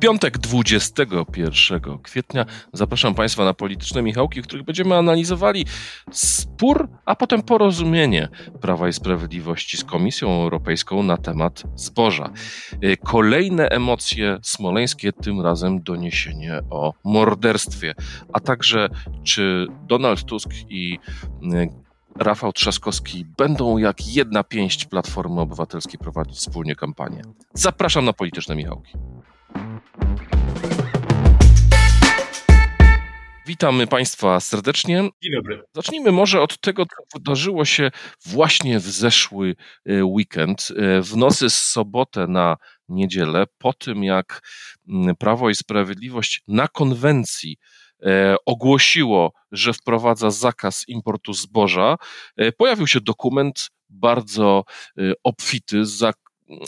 Piątek 21 kwietnia zapraszam Państwa na polityczne Michałki, w których będziemy analizowali spór, a potem porozumienie Prawa i Sprawiedliwości z Komisją Europejską na temat zboża. Kolejne emocje smoleńskie, tym razem doniesienie o morderstwie, a także czy Donald Tusk i Rafał Trzaskowski będą jak jedna pięść Platformy Obywatelskiej prowadzić wspólnie kampanię. Zapraszam na polityczne Michałki. Witamy Państwa serdecznie. Dzień dobry. Zacznijmy może od tego, co wydarzyło się właśnie w zeszły e, weekend, e, w nocy z sobotę na niedzielę, po tym jak mm, Prawo i Sprawiedliwość na konwencji e, ogłosiło, że wprowadza zakaz importu zboża, pojawił się dokument bardzo obfity,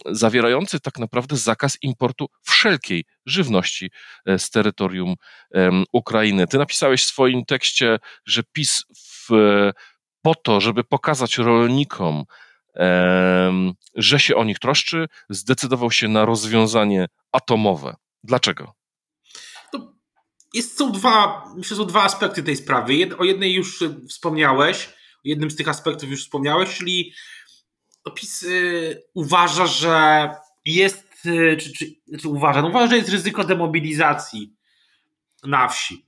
zawierający tak naprawdę zakaz importu wszelkiej żywności e, z terytorium Ukrainy. Ty napisałeś w swoim tekście, że PiS w, po to, żeby pokazać rolnikom, że się o nich troszczy, zdecydował się na rozwiązanie atomowe. Dlaczego? Jest, są dwa, myślę, są dwa aspekty tej sprawy. o jednej już wspomniałeś, o jednym z tych aspektów już wspomniałeś, czyli PiS y, uważa, że jest, y, czy, czy, czy uważa, no uważa, że jest ryzyko demobilizacji na wsi.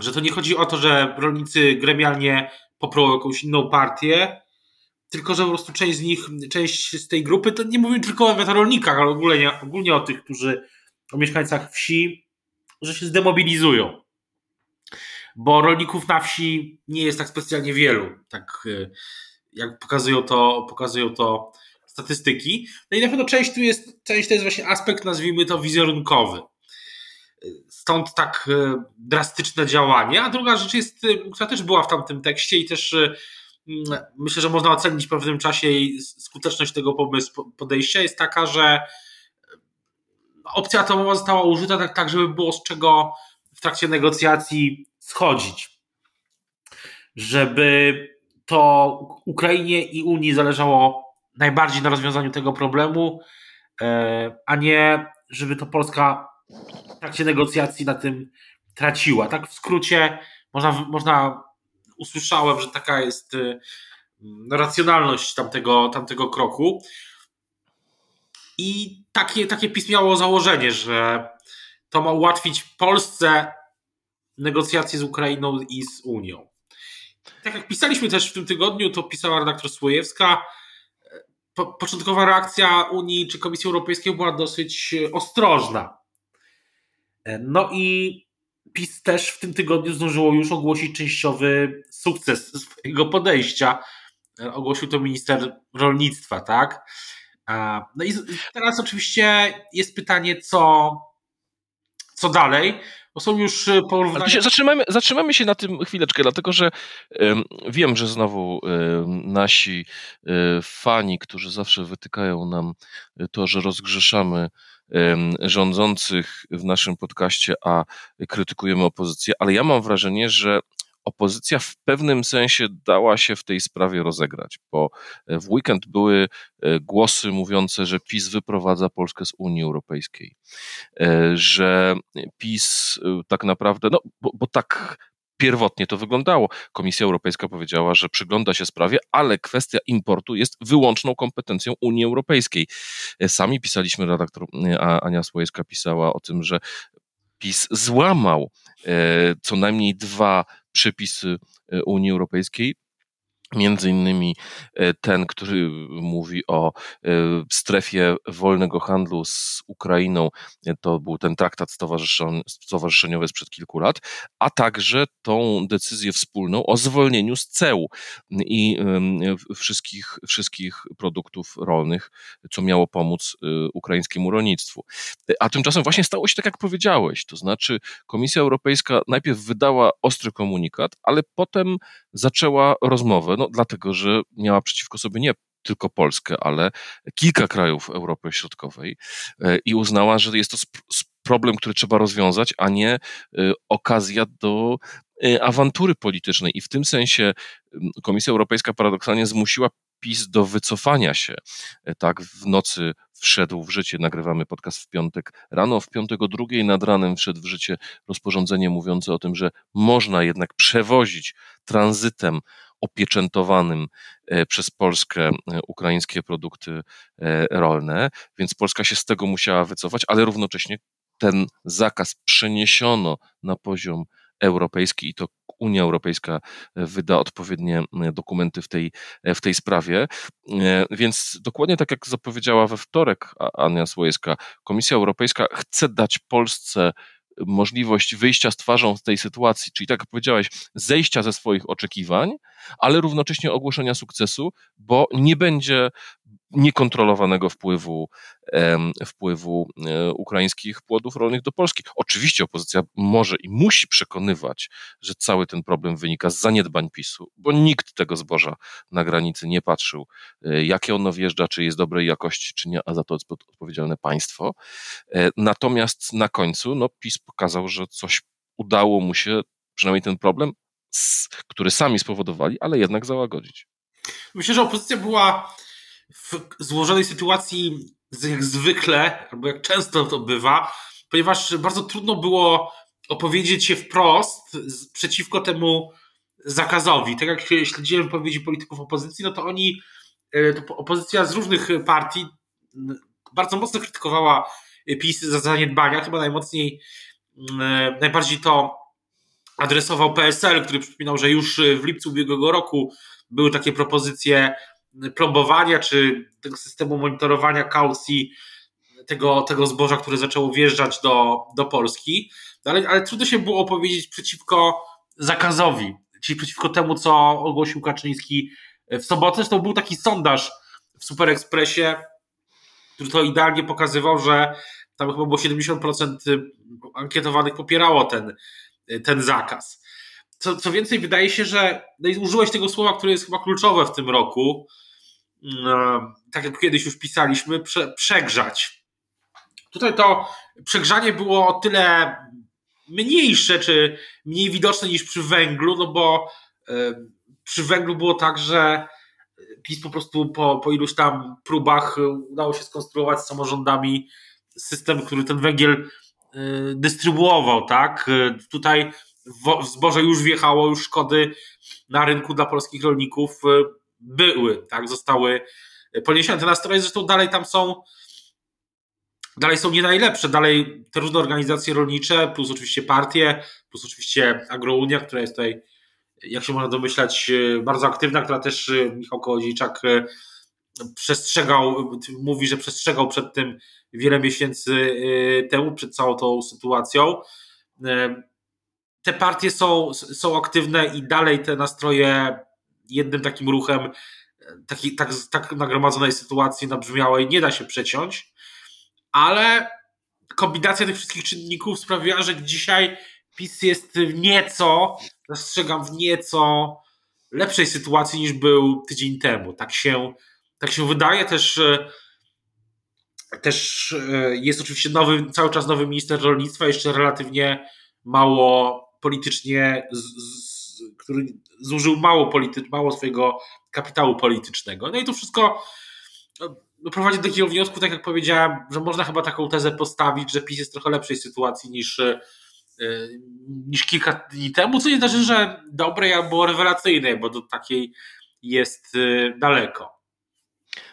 Że to nie chodzi o to, że rolnicy gremialnie poprą jakąś inną partię, tylko że po prostu część z nich, część z tej grupy, to nie mówię tylko o rolnikach, ale ogólnie, ogólnie o tych, którzy, o mieszkańcach wsi, że się zdemobilizują. Bo rolników na wsi nie jest tak specjalnie wielu. Tak y, jak pokazują to, pokazują to statystyki. No i na pewno część tu jest, część to jest właśnie aspekt, nazwijmy to wizerunkowy. Stąd tak e, drastyczne działanie. A druga rzecz jest, e, która też była w tamtym tekście i też e, myślę, że można ocenić w pewnym czasie jej skuteczność tego pomysłu, podejścia, jest taka, że opcja atomowa została użyta tak, tak, żeby było z czego w trakcie negocjacji schodzić. Żeby to Ukrainie i Unii zależało najbardziej na rozwiązaniu tego problemu, e, a nie żeby to Polska w trakcie negocjacji na tym traciła. Tak w skrócie można, można usłyszałem, że taka jest e, racjonalność tamtego, tamtego kroku. I takie, takie pismo miało założenie, że to ma ułatwić Polsce negocjacje z Ukrainą i z Unią tak jak pisaliśmy też w tym tygodniu, to pisała redaktor Słojewska. Po, początkowa reakcja Unii czy Komisji Europejskiej była dosyć e, ostrożna. E, no i PiS też w tym tygodniu zdążyło już ogłosić częściowy sukces swojego podejścia. E, ogłosił to minister rolnictwa, tak? No i teraz oczywiście jest pytanie, co, co dalej. Bo są już e, porównania. Zatrzymamy, zatrzymamy się na tym chwileczkę, dlatego że um, wiem, że znowu um, nasi um, fani, którzy zawsze wytykają nam to, że rozgrzeszamy rządzących w naszym podcaście, a krytykujemy opozycję, ale ja mam wrażenie, że opozycja w pewnym sensie dała się w tej sprawie rozegrać, bo w weekend były e, głosy mówiące, że PiS wyprowadza Polskę z Unii Europejskiej, e, że PiS e, tak naprawdę, no bo, bo tak pierwotnie to wyglądało. Komisja Europejska powiedziała, że przygląda się sprawie, ale kwestia importu jest wyłączną kompetencją Unii Europejskiej. Sami pisaliśmy, redaktor Ania Słojewska pisała o tym, że PiS złamał co najmniej dwa przepisy e, Unii Europejskiej. Między innymi e, ten, który mówi o e, strefie wolnego handlu z Ukrainą, to był ten traktat stowarzyszeniowy sprzed kilku lat, a także tą decyzję wspólną o zwolnieniu z ceł i wszystkich, wszystkich produktów rolnych, co miało pomóc ukraińskiemu rolnictwu. A tymczasem właśnie stało się tak, jak powiedziałeś, to znaczy Komisja Europejska najpierw wydała ostry komunikat, ale potem zaczęła rozmowę no, dlatego, że miała przeciwko sobie nie tylko Polskę, ale kilka krajów Europy Środkowej e, i uznała, że jest to problem, który trzeba rozwiązać, a nie okazja do awantury politycznej. I w tym sensie Komisja Europejska paradoksalnie zmusiła PiS do wycofania się. Tak, w nocy wszedł w życie, nagrywamy podcast w piątek rano, w piątek o drugiej nad ranem wszedł w życie. Rozporządzenie mówiące o tym, że można jednak przewozić tranzytem opieczętowanym e, przez Polskę e, ukraińskie produkty e, rolne, więc Polska się z tego musiała wycofać, ale równocześnie ten zakaz przeniesiono na poziom europejski i to Unia Europejska wyda odpowiednie dokumenty w tej, w tej sprawie. Więc dokładnie tak jak zapowiedziała we wtorek Ania Słojewska, Komisja Europejska chce dać Polsce możliwość wyjścia z twarzą z tej sytuacji, czyli tak jak powiedziałeś, zejścia ze swoich oczekiwań, ale równocześnie ogłoszenia sukcesu, bo nie będzie niekontrolowanego wpływu, wpływu e, ukraińskich płodów rolnych do Polski. Oczywiście opozycja może i musi przekonywać, że cały ten problem wynika z zaniedbań PiSu, bo nikt tego zboża na granicy nie patrzył, e, jakie ono wjeżdża, czy jest dobrej jakości, czy nie, a za to jest odpowiedzialne państwo. E, natomiast na końcu no, PiS pokazał, że coś udało mu się, przynajmniej ten problem, który sami spowodowali, ale jednak załagodzić. Myślę, że opozycja była w złożonej sytuacji jak zwykle, albo jak często to bywa, ponieważ bardzo trudno było opowiedzieć się wprost przeciwko temu zakazowi. Tak jak śledziłem wypowiedzi polityków opozycji, no to oni, e, to opozycja z różnych partii bardzo mocno krytykowała PiS za zaniedbania. Chyba najmocniej, najbardziej to adresował PSL, który przypominał, że już w lipcu ubiegłego roku były takie propozycje plombowania, czy tego systemu monitorowania kaucji tego, tego zboża, które zaczęło wjeżdżać do, do Polski. Ale, ale trudno się było opowiedzieć przeciwko zakazowi, czyli przeciwko temu, co ogłosił Kaczyński w sobotę. Zresztą był taki sondaż w Super Expressie, który to idealnie pokazywał, że tam chyba było 70% ankietowanych popierało ten, ten zakaz. Co, co więcej, wydaje się, że no użyłeś tego słowa, które jest chyba kluczowe w tym roku, no, tak jak kiedyś już pisaliśmy, prze, przegrzać. Tutaj to przegrzanie było o tyle mniejsze, czy mniej widoczne niż przy węglu, no bo y, przy węglu było tak, że PiS po prostu po, po iluś tam próbach udało się skonstruować z samorządami system, który ten węgiel y, dystrybuował, tak? Tutaj zboże już wjechało, już szkody na rynku dla polskich rolników były, tak, zostały poniesione. Te nastroje zresztą dalej tam są, dalej są nie najlepsze, dalej te różne organizacje rolnicze, plus oczywiście partie, plus oczywiście Agrounia, która jest tutaj, jak się można domyślać, bardzo aktywna, która też Michał Kołodziejczak przestrzegał, mówi, że przestrzegał przed tym wiele miesięcy temu, przed całą tą sytuacją. Te partie są, są aktywne i dalej te nastroje jednym takim ruchem takiej tak, tak nagromadzonej sytuacji nabrzmiałej nie da się przeciąć, ale kombinacja tych wszystkich czynników sprawiła, że dzisiaj PiS jest w nieco, zastrzegam, w nieco lepszej sytuacji niż był tydzień temu. Tak się, tak się wydaje też. Też e, jest oczywiście nowy, cały czas nowy minister rolnictwa, jeszcze relatywnie mało politycznie, z, z, który zużył mało, polity, mało swojego kapitału politycznego. No i to wszystko no, prowadzi do takiego wniosku, tak jak powiedziałem, że można chyba taką tezę postawić, że PiS jest w trochę lepszej sytuacji niż, e, niż kilka dni temu, co nie znaczy, że dobrej albo rewelacyjnej, bo do takiej jest e, daleko.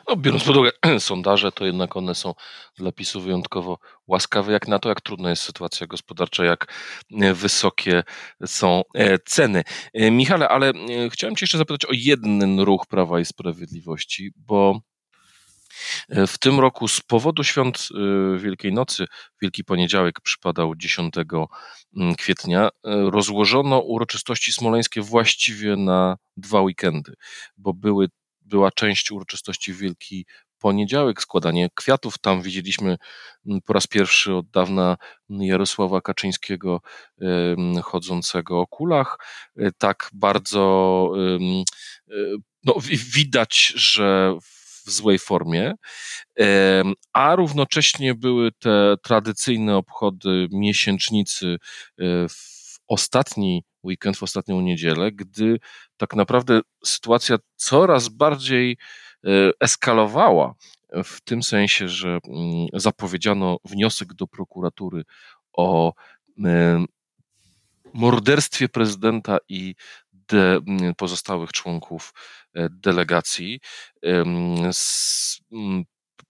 No, biorąc pod uwagę sondaże, to jednak one są dla PiSu wyjątkowo łaskawe, jak na to, jak trudna jest sytuacja gospodarcza, jak e, wysokie są e, ceny. E, Michale, ale chciałem Cię jeszcze zapytać o jeden ruch Prawa i Sprawiedliwości, bo w tym roku z powodu świąt Wielkiej Nocy, Wielki Poniedziałek przypadał 10 mm, kwietnia, rozłożono uroczystości smoleńskie właściwie na dwa weekendy, bo były była część uroczystości Wielki Poniedziałek, składanie kwiatów. Tam widzieliśmy mm, po raz pierwszy od dawna Jarosława Kaczyńskiego chodzącego o kulach. E, tak bardzo e, no, widać, że w złej formie, a równocześnie były te tradycyjne obchody miesięcznicy w ostatni weekend, w ostatnią niedzielę, gdy tak naprawdę sytuacja coraz bardziej eskalowała w tym sensie, że mm, zapowiedziano wniosek do prokuratury o morderstwie prezydenta i de, pozostałych członków e, delegacji. Z,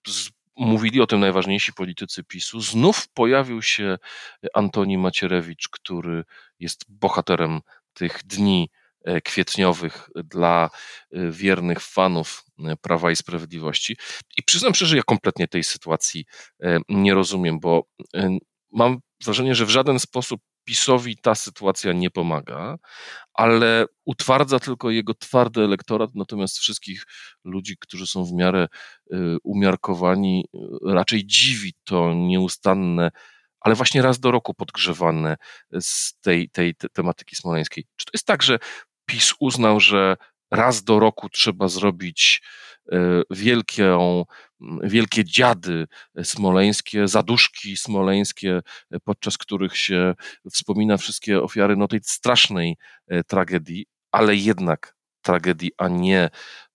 z, mówili o tym najważniejsi politycy PiSu. Znów pojawił się Antoni Macierewicz, który jest bohaterem tych dni e, kwietniowych dla e, wiernych fanów Prawa i Sprawiedliwości. I przyznam szczerze, ja kompletnie tej sytuacji nie rozumiem, bo mam wrażenie, że w żaden sposób PiSowi ta sytuacja nie pomaga, ale utwardza tylko jego twardy elektorat, natomiast wszystkich ludzi, którzy są w miarę y, umiarkowani, y, raczej dziwi to nieustanne, ale właśnie raz do roku podgrzewane z tej, tej te tematyki smoleńskiej. Czy to jest tak, że PiS uznał, że raz do roku trzeba zrobić e, wielką, wielkie dziady smoleńskie, zaduszki smoleńskie, podczas których się wspomina wszystkie ofiary no, tej strasznej e, tragedii, ale jednak tragedii, a nie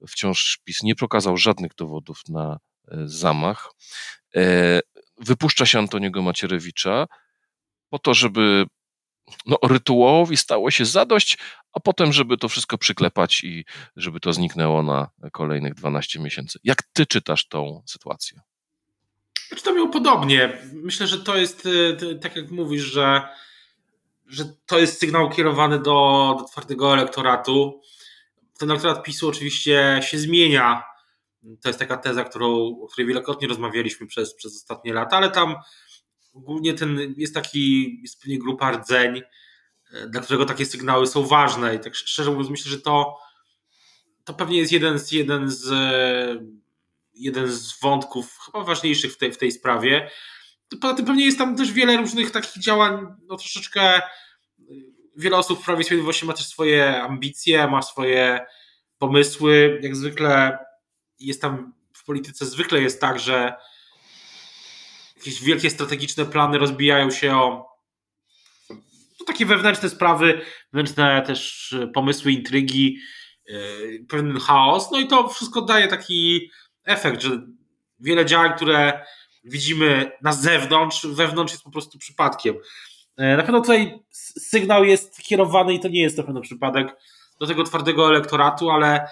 wciąż PiS nie pokazał żadnych dowodów na e, zamach. Wypuszcza się Antoniego Macierewicza po to, żeby no, rytuałowi stało się zadość, a potem, żeby to wszystko przyklepać i żeby to zniknęło na kolejnych 12 miesięcy. Jak ty czytasz tą sytuację? Czytam ją podobnie. Myślę, że to jest, e, tak jak mówisz, że, że to jest sygnał kierowany do, do twardego elektoratu. Ten elektorat PiSu oczywiście się zmienia. To jest taka teza, którą, o której wielokrotnie rozmawialiśmy przez, przez ostatnie lata, ale tam ogólnie ten jest taki, jest pewnie grupa rdzeń, e, dla którego takie sygnały są ważne i tak szczerze mówiąc myślę, że to to pewnie jest jeden z, jeden z, e, jeden z wątków chyba ważniejszych w tej, w tej sprawie. Poza tym pewnie jest tam też wiele różnych takich działań, no troszeczkę e, wiele osób w Prawie Sprawiedliwości ma też swoje ambicje, ma swoje pomysły. Jak zwykle jest tam w polityce zwykle jest tak, że jakieś wielkie strategiczne plany rozbijają się o no, takie wewnętrzne sprawy, wewnętrzne też pomysły, intrygi, yy, pewien chaos. No i to wszystko daje taki efekt, że wiele działań, które widzimy na zewnątrz, wewnątrz jest po prostu przypadkiem. Yy, na pewno tutaj sygnał jest kierowany i to nie jest na pewno przypadek do tego twardego elektoratu, ale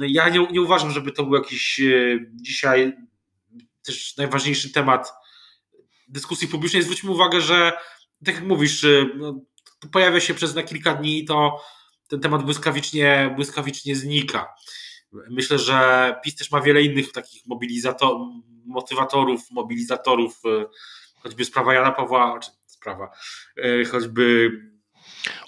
ja nie, nie uważam, żeby to był jakiś dzisiaj też najważniejszy temat dyskusji publicznej. Zwróćmy uwagę, że tak jak mówisz, y, no, pojawia się przez na kilka dni, to ten temat błyskawicznie, błyskawicznie znika. Myślę, że PiS też ma wiele innych takich mobilizatorów, motywatorów, mobilizatorów, y, choćby sprawa Jana Pawła, czy sprawa, y, choćby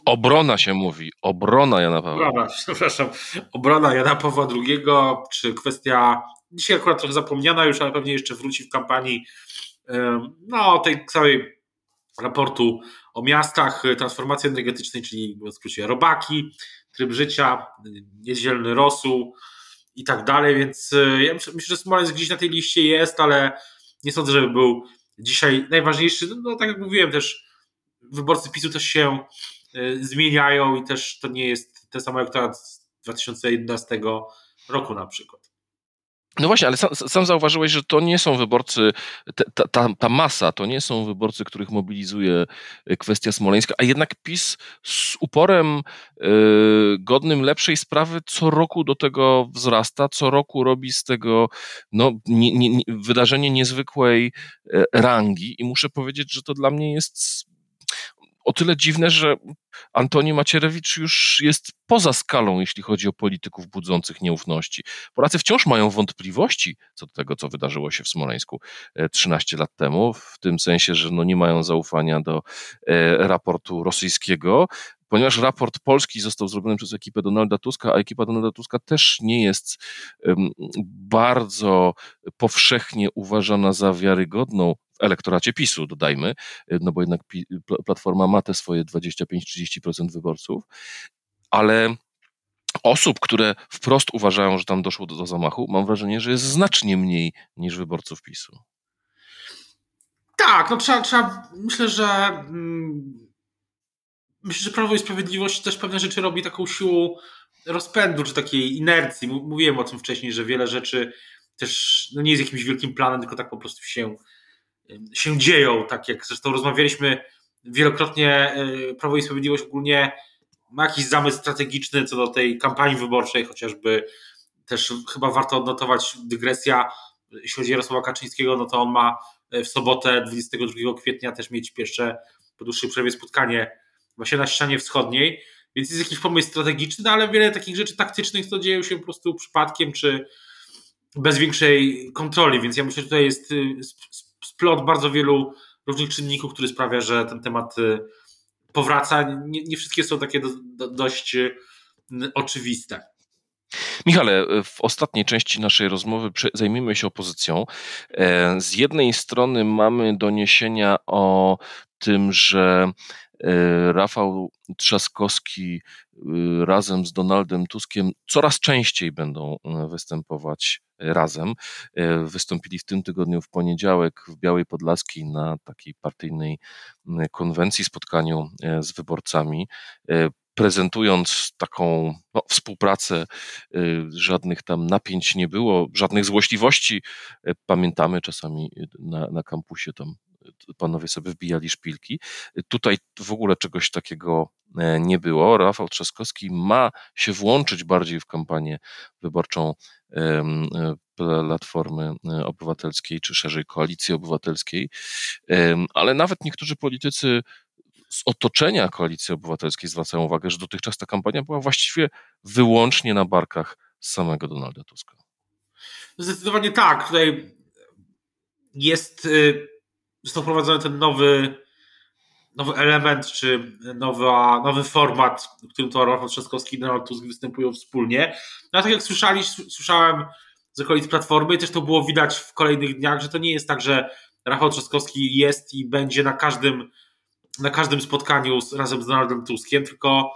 Obrona się mówi, obrona Jana Pawła. Obrona, przepraszam, obrona Jana Pawła II, czy kwestia, dzisiaj akurat trochę zapomniana już, ale pewnie jeszcze wróci w kampanii, no tej całej raportu o miastach, transformacji energetycznej, czyli w skrócie robaki, tryb życia, niedzielny rosół i tak dalej, więc e, ja myślę, że Smoleńsk gdzieś na tej liście jest, ale nie sądzę, żeby był dzisiaj najważniejszy. No tak jak mówiłem też, wyborcy PiSu też się zmieniają i też to nie jest ten sam elektorat z 2011 roku na przykład. No właśnie, ale sam, sam, zauważyłeś, że to nie są wyborcy, ta, ta, ta, masa to nie są wyborcy, których mobilizuje e, kwestia smoleńska, a jednak PiS z uporem y, godnym lepszej sprawy co roku do tego wzrasta, co roku robi z tego no, nie, nie, wydarzenie niezwykłej e, rangi i muszę powiedzieć, że to dla mnie jest o tyle dziwne, że Antoni Macierewicz już jest poza skalą, jeśli chodzi o polityków budzących nieufności. Polacy wciąż mają wątpliwości co do tego, co wydarzyło się w Smoleńsku 13 e, lat temu, w tym sensie, że no nie mają zaufania do e, raportu rosyjskiego, ponieważ raport polski został zrobiony przez ekipę Donalda Tuska, a ekipa Donalda Tuska też nie jest bardzo powszechnie uważana za wiarygodną elektoracie PiSu, dodajmy, no bo jednak Platforma ma te swoje 25-30% wyborców, ale osób, które wprost uważają, że tam doszło do, do zamachu, mam wrażenie, że jest znacznie mniej niż wyborców PiSu. Tak, no trzeba, trzeba myślę, że mm, myślę, że Prawo i Sprawiedliwość też pewne rzeczy robi taką siłą rozpędu, czy takiej inercji. Mówiłem o tym wcześniej, że wiele rzeczy też no nie jest jakimś wielkim planem, tylko tak po prostu się, się dzieją. Tak jak zresztą rozmawialiśmy wielokrotnie, y, Prawo i Sprawiedliwość ogólnie ma jakiś zamysł strategiczny co do tej kampanii wyborczej, chociażby też chyba warto odnotować dygresja, jeśli chodzi o Jarosława Kaczyńskiego, no to on ma w sobotę 22 kwietnia też mieć pierwsze po dłuższej przerwie spotkanie właśnie na ścianie wschodniej, więc jest jakiś pomysł strategiczny, no ale wiele takich rzeczy taktycznych to dzieją się po prostu przypadkiem, czy bez większej kontroli, więc ja myślę, że tutaj jest y, splot bardzo wielu różnych czynników, który sprawia, że ten temat y, powraca. Nie, nie wszystkie są takie do, do, dość y, oczywiste. Michale, w ostatniej części naszej rozmowy zajmijmy się opozycją. E, z jednej strony mamy doniesienia o tym, że Rafał Trzaskowski razem z Donaldem Tuskiem coraz częściej będą występować razem. Wystąpili w tym tygodniu w poniedziałek w Białej Podlaskiej na takiej partyjnej konwencji, spotkaniu z wyborcami prezentując taką no, współpracę, y, żadnych tam napięć nie było, żadnych złośliwości. Y, pamiętamy czasami na, na kampusie tam y, panowie sobie wbijali szpilki. Tutaj w ogóle czegoś takiego e, nie było. Rafał Trzaskowski ma się włączyć bardziej w kampanię wyborczą e, Platformy Obywatelskiej, czy szerzej Koalicji Obywatelskiej, ale nawet niektórzy politycy z otoczenia Koalicji Obywatelskiej zwracają uwagę, że dotychczas ta kampania była właściwie wyłącznie na barkach samego Donalda Tuska. Zdecydowanie tak. Tutaj jest, y, został wprowadzony ten nowy, nowy element, czy nowa, nowy format, w którym to Rafał Trzaskowski i Donald Tusk występują wspólnie. No, tak jak słyszeli, słyszałem z okolic Platformy i też to było widać w kolejnych dniach, że to nie jest tak, że Rafał Trzaskowski jest i będzie na każdym na każdym spotkaniu z, razem z Donaldem Tuskiem, tylko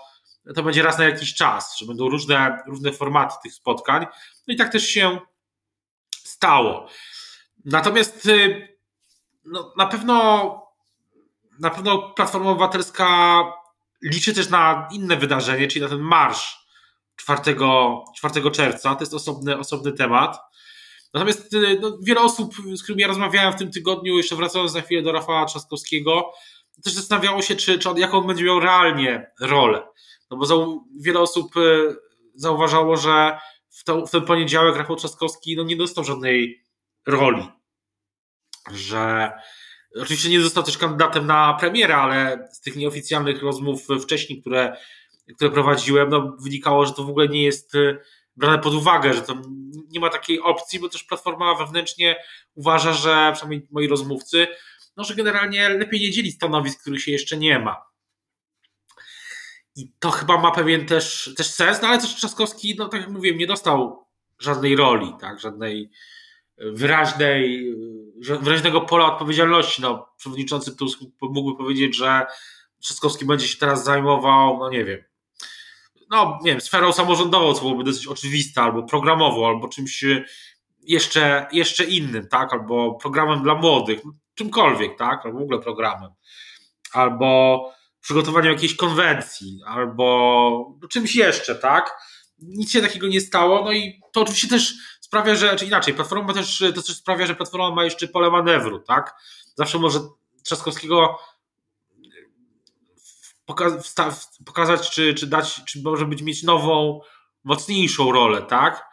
to będzie raz na jakiś czas, że będą różne, różne formaty tych spotkań. No i tak też się stało. Natomiast y, no, na pewno na pewno Platforma Obywatelska liczy też na inne wydarzenie, czyli na ten marsz 4, 4 czerwca. To jest osobny, osobny temat. Natomiast y, no, wiele osób, z którymi ja rozmawiałem w tym tygodniu, jeszcze wracając na chwilę do Rafała Trzaskowskiego, też zastanawiało się, czy, czy on, jaką on będzie miał realnie rolę. No bo za, wiele osób y, zauważało, że w, to, w ten poniedziałek Rafał Trzaskowski no, nie dostał żadnej roli. Że oczywiście nie został też kandydatem na premiera, ale z tych nieoficjalnych rozmów wcześniej, które, które prowadziłem, no, wynikało, że to w ogóle nie jest y, brane pod uwagę, że to nie ma takiej opcji, bo też Platforma wewnętrznie uważa, że przynajmniej moi rozmówcy, no, że generalnie lepiej nie dzielić stanowisk, których się jeszcze nie ma. I to chyba ma pewien też, też sens, no ale też Trzaskowski, no tak jak mówiłem, nie dostał żadnej roli, tak, żadnej wyraźnej, wyraźnego pola odpowiedzialności. No, przewodniczący Tusk mógłby powiedzieć, że Trzaskowski będzie się teraz zajmował, no nie wiem, no nie wiem, sferą samorządową, co byłoby dosyć oczywiste, albo programową, albo czymś jeszcze, jeszcze innym, tak, albo programem dla młodych czymkolwiek, tak? Albo w ogóle programem. Albo przygotowaniem jakiejś konwencji, albo no, czymś jeszcze, tak? Nic się takiego nie stało. No i to oczywiście też sprawia, że, czy inaczej, Platforma też, to też sprawia, że Platforma ma jeszcze pole manewru, tak? Zawsze może Trzaskowskiego pokazać, czy, czy dać, czy może być mieć nową, mocniejszą rolę, tak?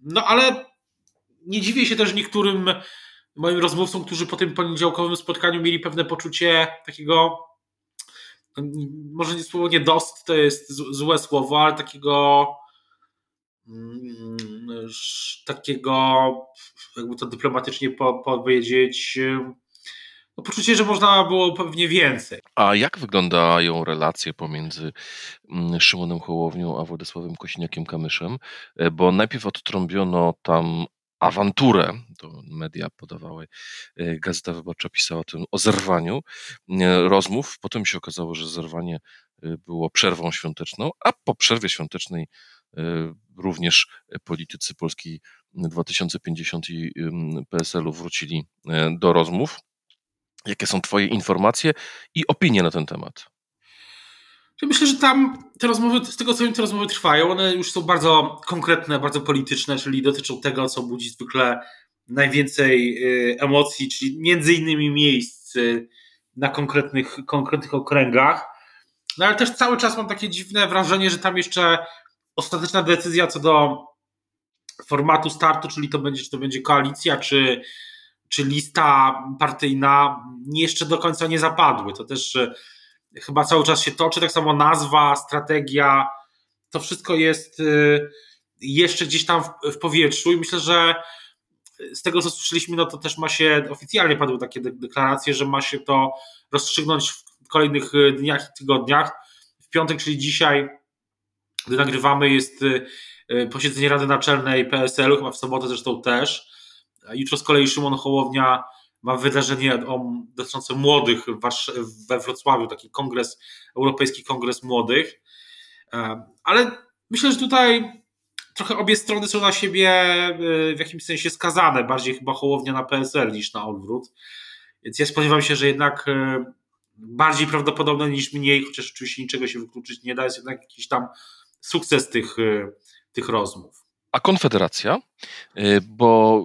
No ale nie dziwię się też niektórym moim rozmówcom, którzy po tym poniedziałkowym spotkaniu mieli pewne poczucie takiego, może nie słowo nie dost, to jest złe słowo, ale takiego takiego, jakby to dyplomatycznie powiedzieć, no poczucie, że można było pewnie więcej. A jak wyglądają relacje pomiędzy mm, Szymonem Hołownią a Władysławem Kosiniakiem-Kamyszem? E, bo najpierw odtrąbiono tam awanturę, to media podawały, e, Gazeta Wyborcza pisała o tym, o zerwaniu e, rozmów. Potem się okazało, że zerwanie e, było przerwą świąteczną, a po przerwie świątecznej również politycy Polski 2050 i PSL-u wrócili do rozmów. Jakie są Twoje informacje i opinie na ten temat? Myślę, że tam te rozmowy, z tego co wiem, te rozmowy trwają. One już są bardzo konkretne, bardzo polityczne, czyli dotyczą tego, co budzi zwykle najwięcej y, emocji, czyli między innymi miejsc y, na konkretnych, konkretnych okręgach. No ale też cały czas mam takie dziwne wrażenie, że tam jeszcze ostateczna decyzja co do formatu startu, czyli to będzie, czy to będzie koalicja, czy, czy lista partyjna, jeszcze do końca nie zapadły. To też y, chyba cały czas się toczy, tak samo nazwa, strategia, to wszystko jest y, jeszcze gdzieś tam w, powietrzu i myślę, że z tego co słyszeliśmy, no to też ma się, oficjalnie padły takie deklaracje, że ma się to rozstrzygnąć w kolejnych y, dniach i tygodniach. W piątek, czyli dzisiaj, gdy nagrywamy, jest y, posiedzenie Rady Naczelnej PSL-u, chyba w sobotę zresztą też. Jutro z kolei Szymon Hołownia ma wydarzenie dotyczące młodych we Wrocławiu, taki kongres, Europejski Kongres Młodych. E, ale myślę, że tutaj trochę obie strony są na siebie e, w jakimś sensie skazane, bardziej chyba Hołownia na PSL niż na odwrót. Więc ja spodziewam się, że jednak bardziej prawdopodobne niż mniej, chociaż oczywiście niczego się wykluczyć nie da, jest jednak jakiś tam sukces tych, tych rozmów. A Konfederacja, y, bo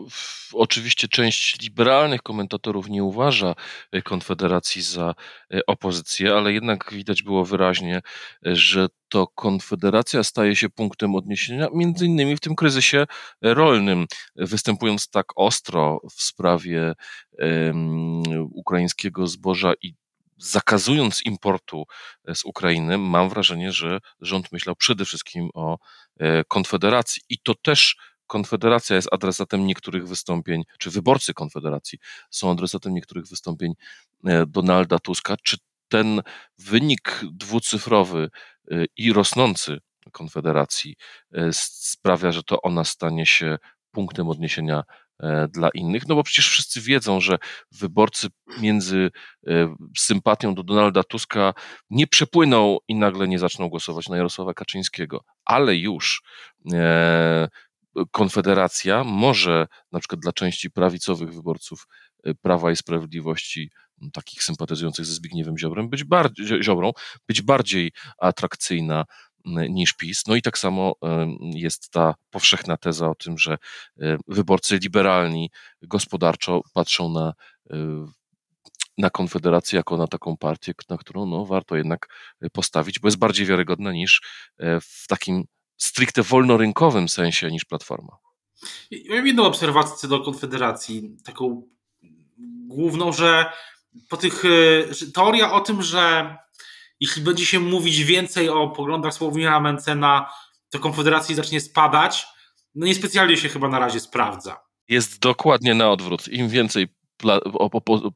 oczywiście część liberalnych komentatorów nie uważa y, Konfederacji za opozycję, ale jednak widać było wyraźnie, że to Konfederacja staje się punktem odniesienia, między innymi w tym kryzysie rolnym, występując tak ostro w sprawie um, ukraińskiego zboża i zakazując importu e, z Ukrainy, mam wrażenie, że rząd myślał przede wszystkim o e, Konfederacji. I to też Konfederacja jest adresatem niektórych wystąpień, czy wyborcy Konfederacji są adresatem niektórych wystąpień e, Donalda Tuska. Czy ten wynik dwucyfrowy i rosnący Konfederacji sprawia, że to ona stanie się punktem odniesienia dla innych, no bo przecież wszyscy wiedzą, że wyborcy między e, sympatią do Donalda Tuska nie przepłyną i nagle nie zaczną głosować na Jarosława Kaczyńskiego, ale już e, Konfederacja może na przykład dla części prawicowych wyborców Prawa i Sprawiedliwości, takich sympatyzujących ze Zbigniewem Ziobrem, być bardziej, Ziobrą, być bardziej atrakcyjna niż PiS. No i tak samo jest ta powszechna teza o tym, że wyborcy liberalni gospodarczo patrzą na, na Konfederację jako na taką partię, na którą no, warto jednak postawić, bo jest bardziej wiarygodna niż e, w takim stricte wolnorynkowym sensie niż Platforma. Ja mam jedną obserwację do Konfederacji, taką główną, że po tych, e, teoria o tym, że jeśli będzie się mówić więcej o poglądach Sławomira Mencena, to Konfederacji zacznie spadać. No niespecjalnie się chyba na razie sprawdza. Jest dokładnie na odwrót. Im więcej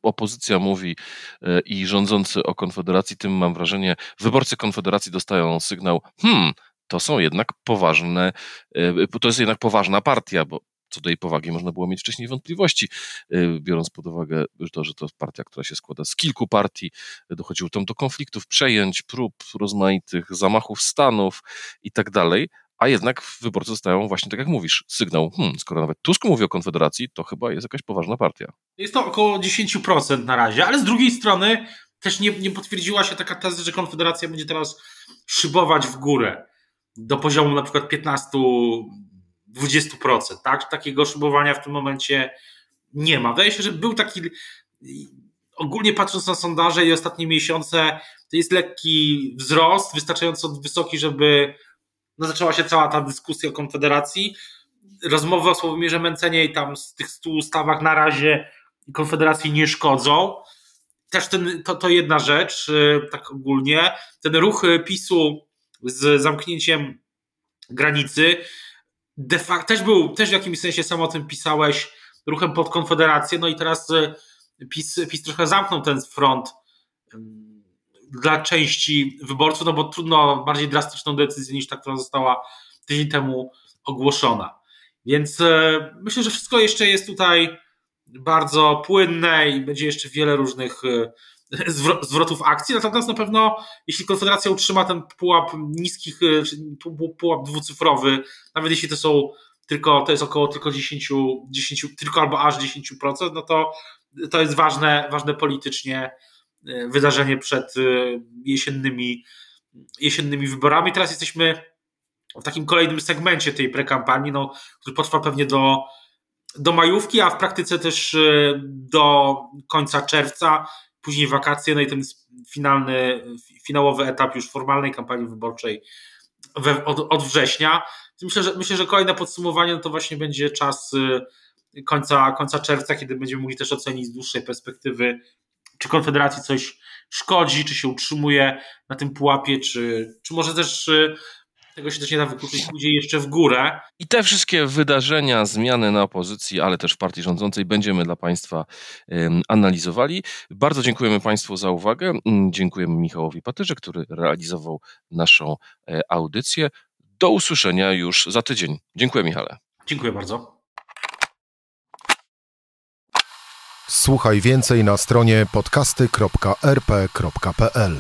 opozycja mówi e, i rządzący o Konfederacji, tym mam wrażenie, wyborcy Konfederacji dostają sygnał, hmm, to są jednak poważne, e, to jest jednak poważna partia, bo co do jej powagi można było mieć wcześniej wątpliwości, y, biorąc pod uwagę to, że to partia, która się składa z kilku partii, dochodziło tam do konfliktów, przejęć, prób rozmaitych, zamachów stanów i tak dalej, a jednak wyborcy dostają właśnie tak jak mówisz, sygnał, hmm, skoro nawet Tusk mówi o Konfederacji, to chyba jest jakaś poważna partia. Jest to około 10% na razie, ale z drugiej strony też nie, nie potwierdziła się taka teza, że Konfederacja będzie teraz szybować w górę do poziomu na przykład 15 20%, tak? Takiego szybowania w tym momencie nie ma. Wydaje się, że był taki ogólnie patrząc na sondaże i ostatnie miesiące, to jest lekki wzrost, wystarczająco wysoki, żeby no, zaczęła się cała ta dyskusja o Konfederacji. Rozmowy o Sławomirze Mencenie i tam z tych stu ustawach na razie Konfederacji nie szkodzą. Też ten, to, to jedna rzecz, y, tak ogólnie. Ten ruch PiSu z zamknięciem granicy de facto też był, też w jakimś sensie sam o tym pisałeś, ruchem pod Konfederację, no i teraz e, PiS, PiS trochę zamknął ten front dla części wyborców, no bo trudno bardziej drastyczną decyzję niż ta, która została tydzień temu ogłoszona. Więc e, myślę, że wszystko jeszcze jest tutaj bardzo płynne i będzie jeszcze wiele różnych e, zwrotów akcji. Natomiast na pewno, jeśli Konfederacja utrzyma ten pułap niskich, pułap dwucyfrowy, nawet jeśli to są tylko, to jest około tylko 10, 10 tylko albo aż 10%, no to to jest ważne, ważne politycznie wydarzenie przed jesiennymi, jesiennymi wyborami. Teraz jesteśmy w takim kolejnym segmencie tej prekampanii, no, który potrwa pewnie do, do majówki, a w praktyce też e, do końca czerwca, później wakacje, no i ten finalny, finałowy etap już formalnej kampanii wyborczej we, od, od września. Myślę że, myślę, że kolejne podsumowanie no to właśnie będzie czas e, końca, końca czerwca, kiedy będziemy mogli też ocenić z dłuższej perspektywy, czy Konfederacji coś szkodzi, czy się utrzymuje na tym pułapie, czy, czy może też e, tego się też nie da wykluczyć, pójdzie jeszcze w górę. I te wszystkie wydarzenia, zmiany na opozycji, ale też w partii rządzącej będziemy dla Państwa um, analizowali. Bardzo dziękujemy Państwu za uwagę. Mm, dziękujemy Michałowi Patyrze, który realizował naszą e, audycję. Do usłyszenia już za tydzień. Dziękuję, Michale. Dziękuję bardzo. Słuchaj więcej na stronie podcasty.rp.pl.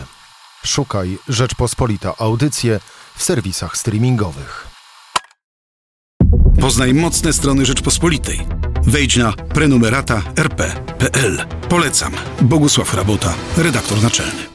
Szukaj Rzeczpospolita Audycje w serwisach streamingowych. Poznaj mocne strony Rzeczpospolitej. Wejdź na prenumerata rp.pl. Polecam. Bogusław Rabota, redaktor naczelny.